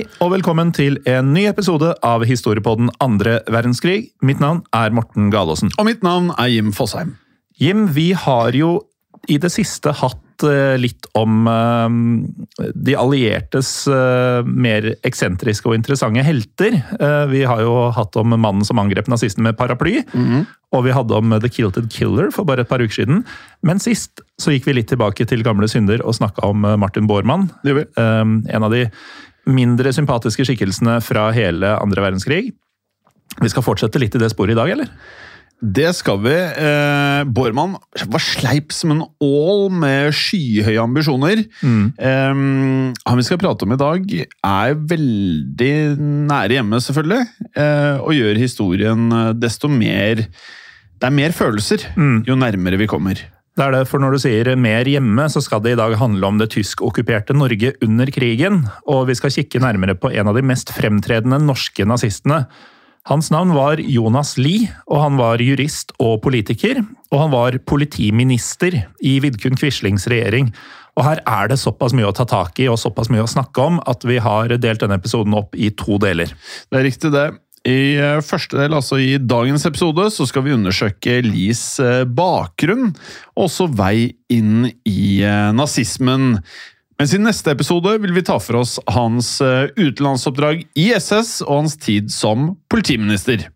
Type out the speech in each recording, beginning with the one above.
Hei, og velkommen til en ny episode av Historiepodden andre verdenskrig. Mitt navn er Morten Galaasen. Og mitt navn er Jim Fosheim. Jim, vi har jo i det siste hatt eh, litt om eh, de alliertes eh, mer eksentriske og interessante helter. Vi har jo hatt om mannen som angrep nazisten med paraply. Og vi hadde om The Kilted Killer for bare et par uker siden. Men sist så gikk vi litt tilbake til gamle synder og snakka om Martin Bormann. En av de mindre sympatiske skikkelsene fra hele andre verdenskrig. Vi skal fortsette litt i det sporet i dag, eller? Det skal vi. Eh, Bormann var sleip som en ål med skyhøye ambisjoner. Eh, han vi skal prate om i dag, er veldig nære hjemme, selvfølgelig. Eh, og gjør historien eh, desto mer Det er mer følelser jo nærmere vi kommer. Det er det, for når du sier mer hjemme, så skal det i dag handle om det tyskokkuperte Norge under krigen. Og vi skal kikke nærmere på en av de mest fremtredende norske nazistene. Hans navn var Jonas Lie, og han var jurist og politiker. Og han var politiminister i Vidkun Quislings regjering. Og her er det såpass mye å ta tak i og såpass mye å snakke om at vi har delt denne episoden opp i to deler. Det er riktig, det. I eh, første del, altså i dagens episode, så skal vi undersøke Lies eh, bakgrunn, og også vei inn i eh, nazismen. Mens i neste episode vil vi ta for oss hans utenlandsoppdrag i SS og hans tid som politiminister.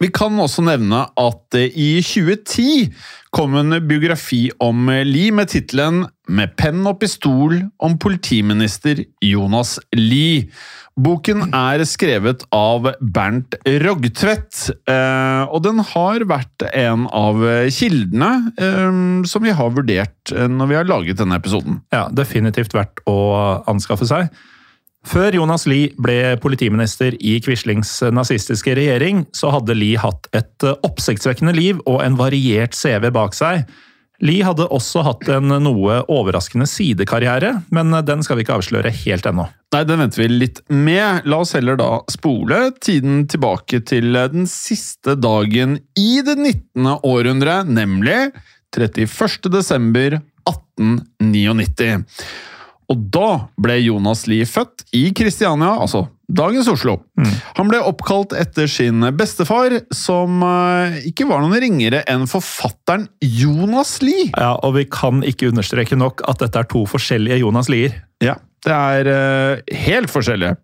Vi kan også nevne at eh, i 2010 kom en biografi om eh, Lie med tittelen «Med penn og pistol om politiminister Jonas Lie». Boken er skrevet av Bernt Rogtvedt, eh, og den har vært en av kildene som vi har vurdert når vi har laget denne episoden. Ja, definitivt verdt å anskaffe seg. Før Jonas Lie ble politiminister i Quislings nazistiske regjering, så hadde Lie hatt et oppsiktsvekkende liv og en variert CV bak seg. Lie hadde også hatt en noe overraskende sidekarriere, men den skal vi ikke avsløre helt ennå. Nei, den venter vi litt med. La oss heller da spole tiden tilbake til den siste dagen i det 19. århundre, nemlig 31. desember 1899. Og da ble Jonas Lie født i Kristiania, altså dagens Oslo. Han ble oppkalt etter sin bestefar, som eh, ikke var noen ringere enn forfatteren Jonas Lie. Ja, og vi kan ikke understreke nok at dette er to forskjellige Jonas Lier. Ja, det er uh, helt forskjellige.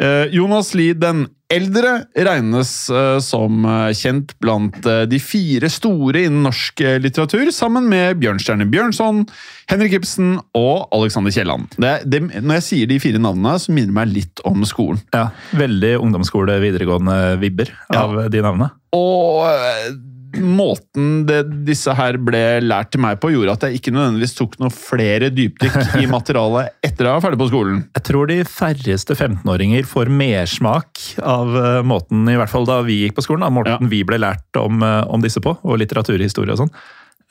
Uh, Jonas Lie den eldre regnes uh, som kjent blant de fire store innen norsk litteratur, sammen med Bjørnstjerne Bjørnson, Henrik Ibsen og Alexander Kielland. Når jeg sier de fire navnene, så minner det meg litt om skolen. Ja, Veldig ungdomsskole, videregående vibber av de navnene. Og måten det, disse her ble lært til meg på, gjorde at jeg ikke nødvendigvis tok noe flere dypdykk i materialet etter jeg var ferdig på skolen. Jeg tror de færreste 15-åringer får mersmak av eh, måten, i hvert fall da vi gikk på skolen, da, måten Ja. vi ble lært om, eh, om disse på, og litteraturhistorie og sånn.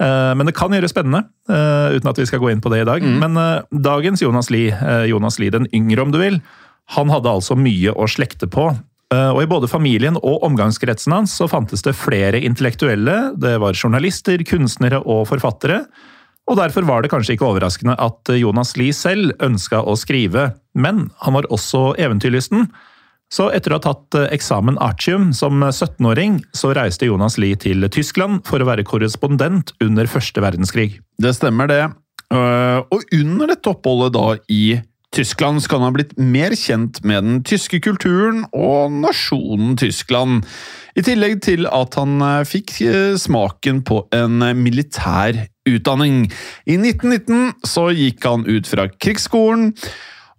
Eh, Men det kan gjøres spennende, uten at vi skal gå inn på det i dag. Men eh, dagens Jonas Lie, Jonas Lie den yngre om du vil, han hadde altså mye å slekte på. Eh, Og i både familien og omgangskretsen hans så fantes det flere intellektuelle, det var journalister, kunstnere og forfattere. Og derfor var det kanskje ikke overraskende at Jonas Lie selv ønska å skrive, men han var også eventyrlysten. Så etter å ha tatt eh, eksamen artium som 17-åring, så reiste Jonas Lie til Tyskland for å være korrespondent under første verdenskrig. Det stemmer, det. Øh, Og under dette oppholdet da i Tyskland skal han ha blitt mer kjent med den tyske kulturen og nasjonen Tyskland. I tillegg til at han eh, fikk eh, smaken på en militær utdanning. I 1919 så gikk han ut fra krigsskolen,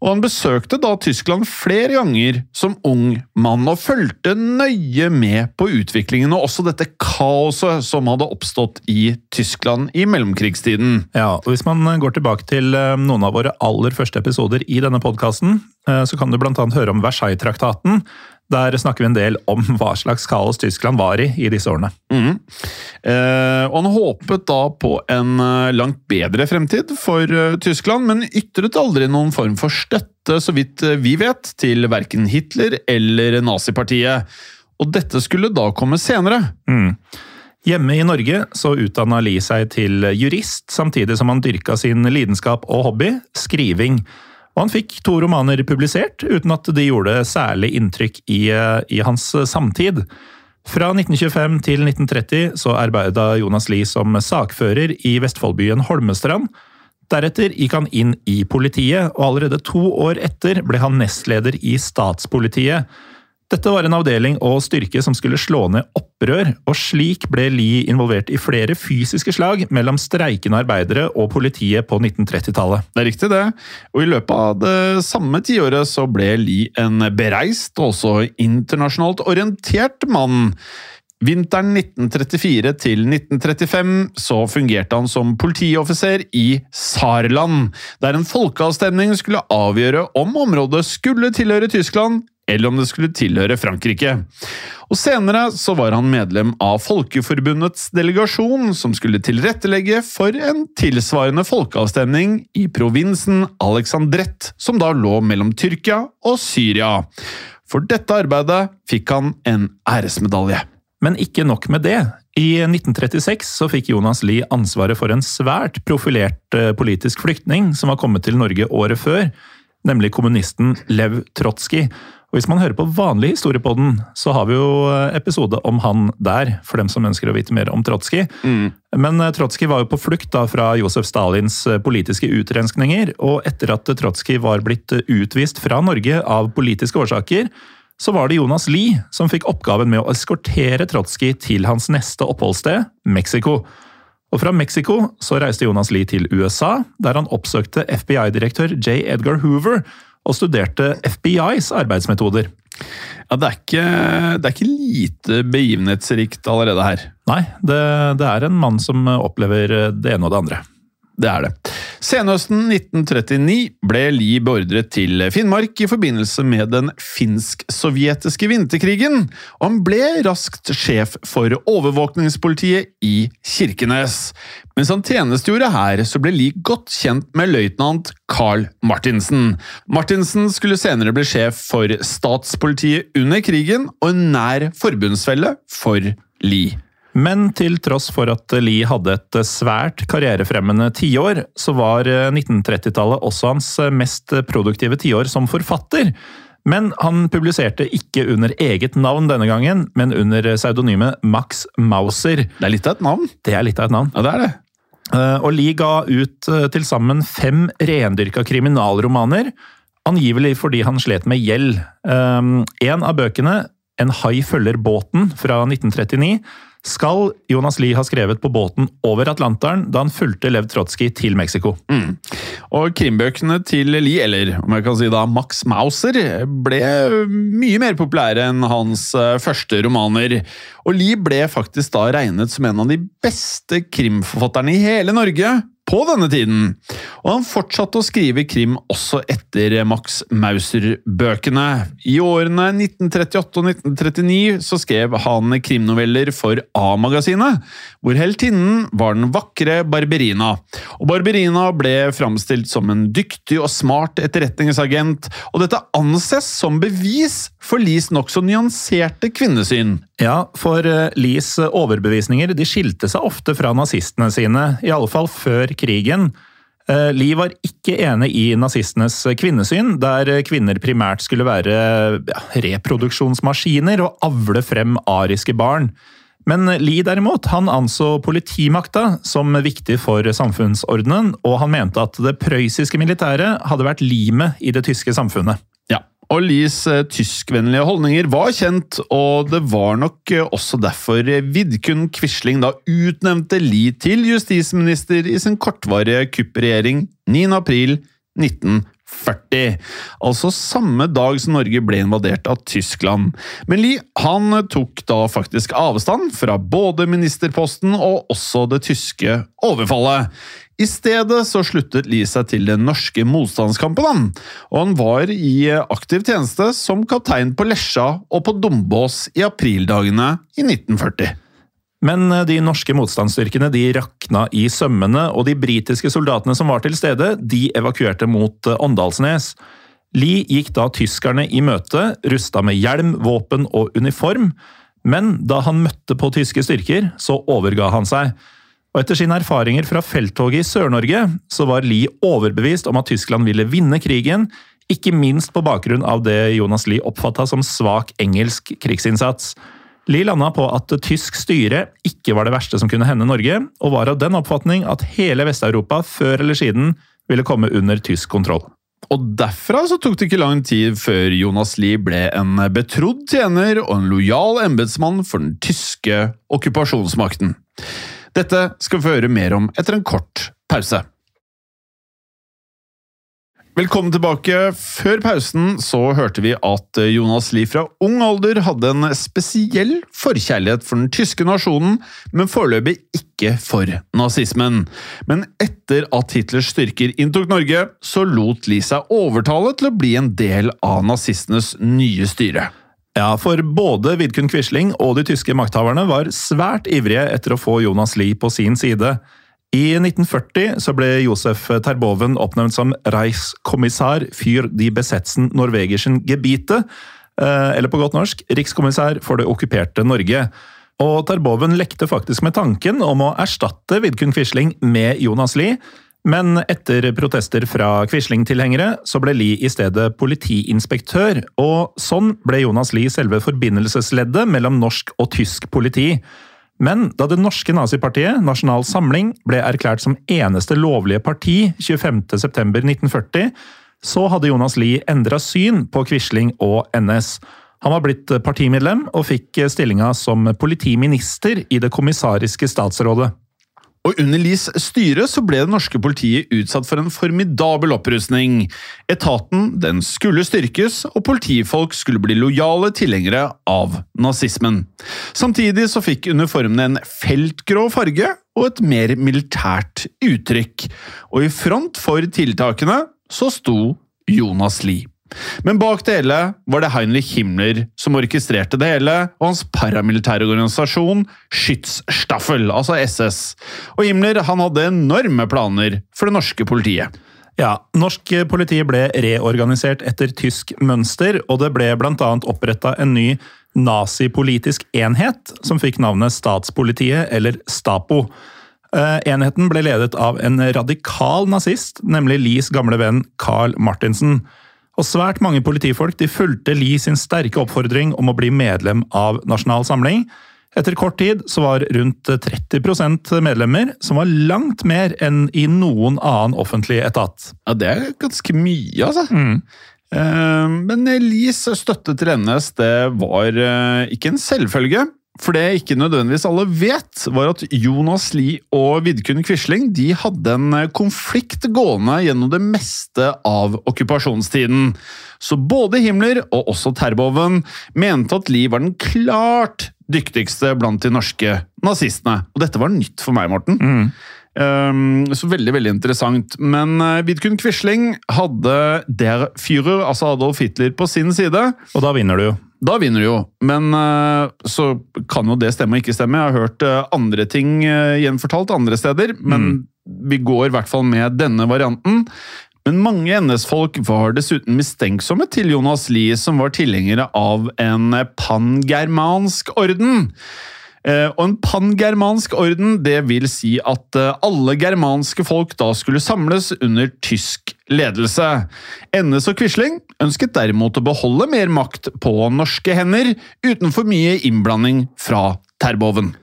og han besøkte da Tyskland flere ganger som ung mann og fulgte nøye med på utviklingen og også dette kaoset som hadde oppstått i Tyskland i mellomkrigstiden. Ja, og Hvis man går tilbake til eh, noen av våre aller første episoder i denne podkasten, så kan du bl.a. høre om Versailles-traktaten. Der snakker vi en del om hva slags kaos Tyskland var i i disse årene. Mm. Eh, og han håpet da på en eh, langt bedre fremtid for eh, Tyskland, men ytret aldri noen form for støtte, så vidt eh, vi vet, til verken Hitler eller nazipartiet. Og dette skulle da komme senere. Mm. Hjemme i Norge så utdanna Lie seg til jurist, samtidig som han dyrka sin lidenskap og hobby, skriving. Og han fikk to romaner publisert, uten at de gjorde særlig inntrykk i, eh, i hans samtid. Fra 1925 til 1930 så arbeida Jonas Lie som sakfører i Vestfoldbyen Holmestrand. Deretter gikk han inn i politiet, og allerede to år etter ble han nestleder i statspolitiet. Dette var en avdeling og styrke som skulle slå ned opprør, og slik ble Lie involvert i flere fysiske slag mellom streikende arbeidere og politiet på 1930-tallet. Det er riktig, det. Og i løpet av det samme tiåret så ble Lie en bereist og også internasjonalt orientert mann. Vinteren 1934 til 1935 så fungerte han som politioffiser i Saarland, der en folkeavstemning skulle avgjøre om området skulle tilhøre Tyskland eller om det skulle tilhøre Frankrike. Og Senere så var han medlem av Folkeforbundets delegasjon, som skulle tilrettelegge for en tilsvarende folkeavstemning i provinsen Alexandrette, som da lå mellom Tyrkia og Syria. For dette arbeidet fikk han en æresmedalje. Men ikke nok med det. I 1936 så fikk Jonas Lie ansvaret for en svært profilert eh, politisk flyktning som var kommet til Norge året før, nemlig kommunisten Lev Trotskij. Og Hvis man hører på vanlig historiepodden, så har vi jo eh, episode om han der, for dem som ønsker å vite mer om Trotskij. Men eh, Trotskij var jo på flukt da fra Josef Stalins eh, politiske utrenskninger, og etter at Trotskij var blitt utvist fra Norge av politiske årsaker, så var det Jonas Lie som fikk oppgaven med å eskortere Trotskij til hans neste oppholdssted, Mexico. Og fra Mexico så reiste Jonas Lie til USA, der han oppsøkte FBI-direktør J. Edgar Hoover og studerte FBIs arbeidsmetoder. Ja, det er ikke, det er ikke lite begivenhetsrikt allerede her. Nei, det, det er en mann som opplever det ene og det andre. Det er det. Senhøsten 1939 ble Lie beordret til Finnmark i forbindelse med den finsk-sovjetiske vinterkrigen, og han ble raskt sjef for overvåkningspolitiet i Kirkenes. Mens han tjenestegjorde her, så ble Lie godt kjent med løytnant Carl Martinsen. Martinsen skulle senere bli sjef for statspolitiet under krigen, og en nær forbundsfelle for Lie. Men til tross for at Lie hadde et svært karrierefremmende tiår, så var 1930-tallet også hans mest produktive tiår som forfatter. Men han publiserte ikke under eget navn denne gangen, men under pseudonymet Max Mauser. Det er litt av et navn. Det er litt av et navn. Ja, det er det. Eh, Og Lie ga ut eh, til sammen fem rendyrka kriminalromaner, angivelig fordi han slet med gjeld. En av bøkene, En hai følger båten, fra 1939, skal Jonas Lie ha skrevet på båten over Atlanteren da han fulgte Lev Trotskij til Mexico. Mm. Og krimbøkene til Lie, eller om jeg kan si da Max Mauser, ble mye mer populære enn hans eh, første romaner. Og Lie ble faktisk da regnet som en av de beste krimforfatterne i hele Norge på denne tiden. Og han fortsatte å skrive krim også etter Max Mauser-bøkene. I årene 1938 og 1939 så skrev han krimnoveller for A-magasinet, hvor heltinnen var den vakre Barberina. Og Barberina ble framstilt som en dyktig og smart etterretningsagent, og dette anses som bevis for Lies nokså nyanserte kvinnesyn. Ja, for eh, Lies overbevisninger de skilte seg ofte fra nazistene sine, i alle fall før krigen. Eh, Lie var ikke enig i nazistenes kvinnesyn, der kvinner primært skulle være reproduksjonsmaskiner og avle frem ariske barn. Men Lie derimot, han anså politimakta som viktig for samfunnsordenen, og han mente at det prøyssiske militæret hadde vært limet i det tyske samfunnet. Og Lies eh, tyskvennlige holdninger var kjent, og det var nok eh, også derfor Vidkun Quisling da utnevnte Lie til justisminister i sin kortvarige kuppregjering 9. april 40, altså samme dag som Norge ble invadert av Tyskland. Men Lie han tok da faktisk avstand fra både ministerposten og også det tyske overfallet. I stedet så sluttet Lie seg til den norske motstandskampen, og han var i aktiv tjeneste som kaptein på Lesja og på Dombås i aprildagene i 1940. Men eh, de norske motstandsstyrkene de rakna i sømmene, og de britiske soldatene som var til stede, de evakuerte mot eh, Åndalsnes. Lie gikk da tyskerne i møte, rusta med hjelm, våpen og uniform, men da han møtte på tyske styrker, så overga han seg. Og Etter sine erfaringer fra felttoget i Sør-Norge, så var Lie overbevist om at Tyskland ville vinne krigen, ikke minst på bakgrunn av det Jonas Lie oppfatta som svak engelsk krigsinnsats. Lie landa på at tysk styre ikke var det verste som kunne hende Norge, og var av den oppfatning at hele Vest-Europa før eller siden ville komme under tysk kontroll. Og derfra så tok det ikke lang tid før Jonas Lie ble en betrodd tjener og en lojal embetsmann for den tyske okkupasjonsmakten. Dette skal vi få høre mer om etter en kort pause. Velkommen tilbake. Før pausen så hørte vi at Jonas Lie fra ung alder hadde en spesiell forkjærlighet for den tyske nasjonen, men foreløpig ikke for nazismen. Men etter at Hitlers styrker inntok Norge, så lot Lie seg overtale til å bli en del av nazistenes nye styre. Ja, for både Vidkun Quisling og de tyske makthaverne var svært ivrige etter å få Jonas Lie på sin side. I 1940 så ble Josef Terboven oppnevnt som Reichskommissær für die besetzen norwegischen Gebiete, eh, eller på godt norsk rikskommissær for det okkuperte Norge. Og Terboven lekte faktisk med tanken om å erstatte Vidkun Quisling med Jonas Lie, men etter protester fra Quisling-tilhengere så ble Lie i stedet politiinspektør, og sånn ble Jonas Lie selve forbindelsesleddet mellom norsk og tysk politi. Men da det norske nazipartiet, Nasjonal Samling, ble erklært som eneste lovlige parti 25.9.1940, så hadde Jonas Lie endra syn på Quisling og NS. Han var blitt partimedlem og fikk stillinga som politiminister i det kommissariske statsrådet. Og under Lies styre så ble det norske politiet utsatt for en formidabel opprustning. Etaten den skulle styrkes, og politifolk skulle bli lojale tilhengere av nazismen. Samtidig så fikk uniformene en feltgrå farge og et mer militært uttrykk. Og i front for tiltakene så sto Jonas Lie. Men bak det hele var det Heinrich Himmler som orkestrerte det hele, og hans paramilitære organisasjon Skytsstaffel, altså SS. Og Himmler han hadde enorme planer for det norske politiet. Ja, Norsk politi ble reorganisert etter tysk mønster, og det ble bl.a. oppretta en ny nazipolitisk enhet, som fikk navnet Statspolitiet, eller Stapo. Eh, Enheten ble ledet av en radikal nazist, nemlig Lies gamle venn Carl Martinsen. Og svært mange politifolk de fulgte Lie sin sterke oppfordring om å bli medlem av Nasjonal Samling. Etter kort tid så var rundt 30% medlemmer, som var langt mer enn i noen annen offentlig etat. Ja, Det er ganske mye, altså. Mm. Eh, Men Lies støtte til NS det var eh, ikke en selvfølge. For det ikke nødvendigvis alle vet, var at Jonas Lie og Vidkun Quisling de hadde en konflikt gående gjennom det meste av okkupasjonstiden. Så både Himmler og også Terboven mente at Lie var den klart dyktigste blant de norske nazistene. Og dette var nytt for meg, Morten. Mm. Um, så veldig veldig interessant. Men uh, Vidkun Quisling hadde der Führer, altså Adolf Hitler, på sin side. Og da vinner du jo. Da vinner du jo, men uh, så kan jo det stemme og ikke stemme. Jeg har hørt uh, andre ting gjenfortalt andre steder, men vi går i hvert fall med denne varianten. Men mange NS-folk var dessuten mistenksomme til Jonas Lie, som var tilhengere av en pangermansk orden. Eh, Og en pangermansk orden det vil si at eh, alle germanske folk da skulle samles under tysk ledelse. Ennes og Quisling ønsket derimot å beholde mer makt på norske hender, uten for mye innblanding fra Terboven.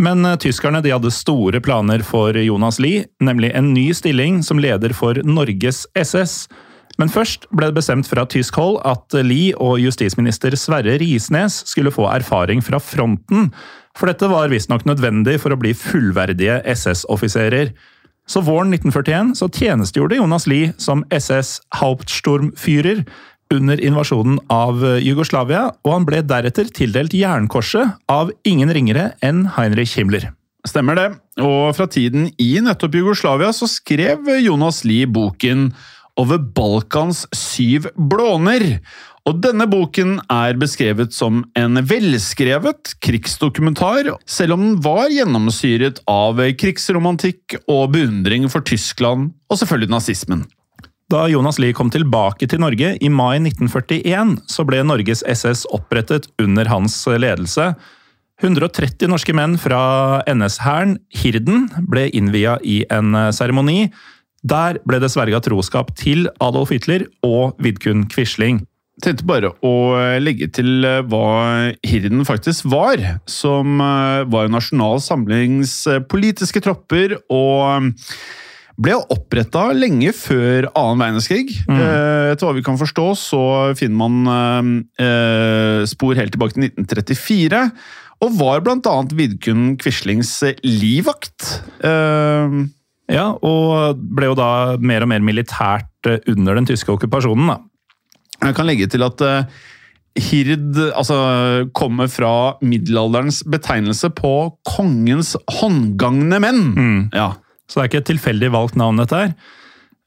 Men eh, tyskerne de hadde store planer for Jonas Lie, nemlig en ny stilling som leder for Norges SS. Men først ble det bestemt fra tysk hold at Lie og justisminister Sverre Risnes skulle få erfaring fra fronten, for dette var visstnok nødvendig for å bli fullverdige SS-offiserer. Så våren 1941 så tjenestegjorde Jonas Lie som SS Hauptsturmfyrer under invasjonen av Jugoslavia, og han ble deretter tildelt Jernkorset av ingen ringere enn Heinrich Himmler. Stemmer det. Og fra tiden i nettopp Jugoslavia så skrev Jonas Lie boken Over Balkans syv blåner. Og denne boken er beskrevet som en velskrevet krigsdokumentar, selv om den var gjennomsyret av krigsromantikk og beundring for Tyskland og selvfølgelig nazismen. Da Jonas Lie kom tilbake til Norge i mai 1941, så ble Norges SS opprettet under hans ledelse. 130 norske menn fra NS-hæren, Hirden, ble innvia i en seremoni. Der ble det sverga troskap til Adolf Hitler og Vidkun Quisling. Tenkte bare å legge til eh, hva Hirden faktisk var, som eh, var en nasjonal samlings eh, politiske tropper og ble oppretta lenge før annen verdenskrig. Mm. Etter hva vi kan forstå, så finner man eh, spor helt tilbake til 1934. Og var bl.a. Vidkun Quislings livvakt. Eh, ja, og ble jo da mer og mer militært under den tyske okkupasjonen. Jeg kan legge til at uh, Hird altså, kommer fra middelalderens betegnelse på kongens håndgangne menn. Mm. Ja. Så det er ikke et tilfeldig valgt navn, dette her.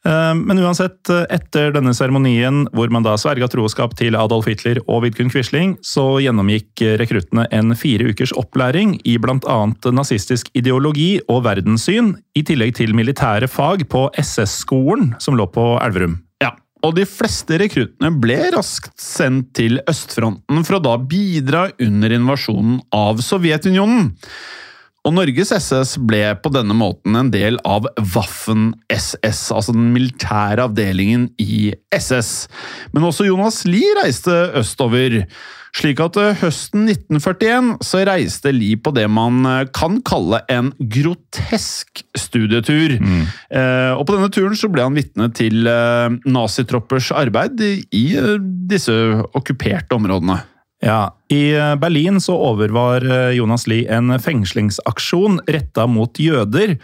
Eh, Men uansett, etter denne seremonien hvor man da sverga troskap til Adolf Hitler og Vidkun Quisling, så gjennomgikk rekruttene en fire ukers opplæring i bl.a. nazistisk ideologi og verdenssyn, i tillegg til militære fag på SS-skolen som lå på Elverum. Og de fleste rekruttene ble raskt sendt til østfronten for å da bidra under invasjonen av Sovjetunionen. Og Norges SS ble på denne måten en del av Waffen-SS, altså den militære avdelingen i SS. Men også Jonas Lie reiste østover, slik at eh, høsten 1941 så reiste Lie på det man eh, kan kalle en grotesk studietur. Eh, og på denne turen så ble han vitne til nazitroppers arbeid i, disse okkuperte områdene. Ja, I Berlin så overvar Jonas Lie en fengslingsaksjon retta mot jøder.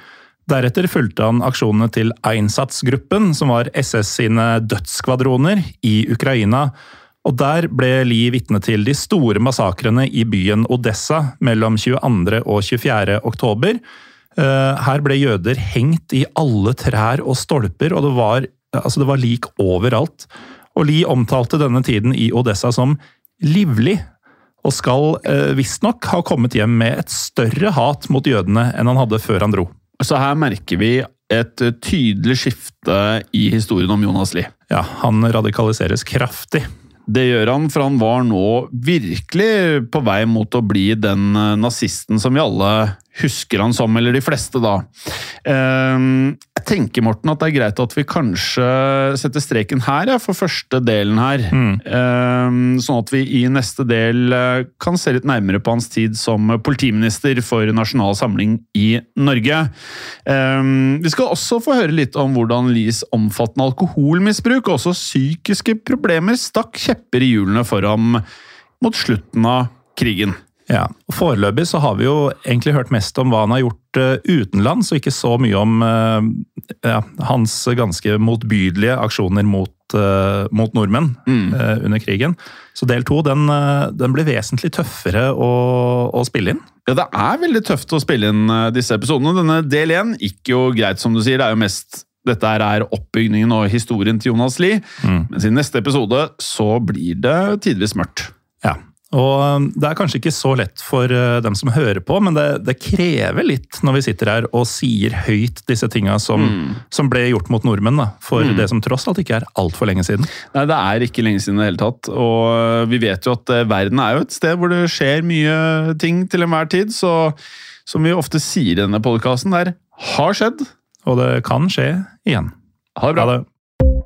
Deretter fulgte han aksjonene til Einsatzgruppen, som var SS sine dødsskvadroner i Ukraina. Og Der ble Lie vitne til de store massakrene i byen Odessa mellom 22. og 24. oktober. Eh, Her ble jøder hengt i alle trær og stolper, og det var, altså det var lik overalt. Og Lie omtalte denne tiden i Odessa som livlig, og skal eh, visstnok ha kommet hjem med et større hat mot jødene enn han hadde før han dro. Så her merker vi et eh, tydelig skifte i historien om Jonas Lie. Ja, han radikaliseres kraftig. Det gjør han, for han var nå virkelig på vei mot å bli den eh, nazisten som vi alle husker han som, eller de fleste, da. Ehm, Jeg tenker, Morten, at det er greit at vi kanskje setter streken her, ja, for første delen her. Mm. Sånn at vi i neste del eh, kan se litt nærmere på hans tid som politiminister for Nasjonal Samling i Norge. Ehm, Vi skal også få høre litt om hvordan Lies omfattende alkoholmisbruk og også psykiske problemer stakk kjepper i hjulene for ham mot slutten av krigen. Ja, og Foreløpig så har vi jo egentlig hørt mest om hva han har gjort eh, utenlands, og ikke så mye om eh, ja, hans ganske motbydelige aksjoner mot, eh, mot nordmenn mm. under krigen. Så del to den, den blir vesentlig tøffere å, å spille inn. Ja, det er veldig tøft å spille inn disse episodene. Denne del én gikk jo greit, som du sier. Det er jo mest dette er oppbygningen og historien til Jonas Lie. Mens i neste episode så blir det tidvis mørkt. Og um, Det er kanskje ikke så lett for uh, dem som hører på, men det, det krever litt når vi sitter her og sier høyt disse tinga som, som ble gjort mot nordmenn. Da, for det som tross alt ikke er altfor lenge siden. Nei, det er ikke lenge siden i det hele tatt. Og eh, vi vet jo at eh, verden er jo et sted hvor det skjer mye ting til enhver tid. Så som vi ofte sier i denne podkasten, der har skjedd. Og det kan skje igjen. Ha det bra. Ha det.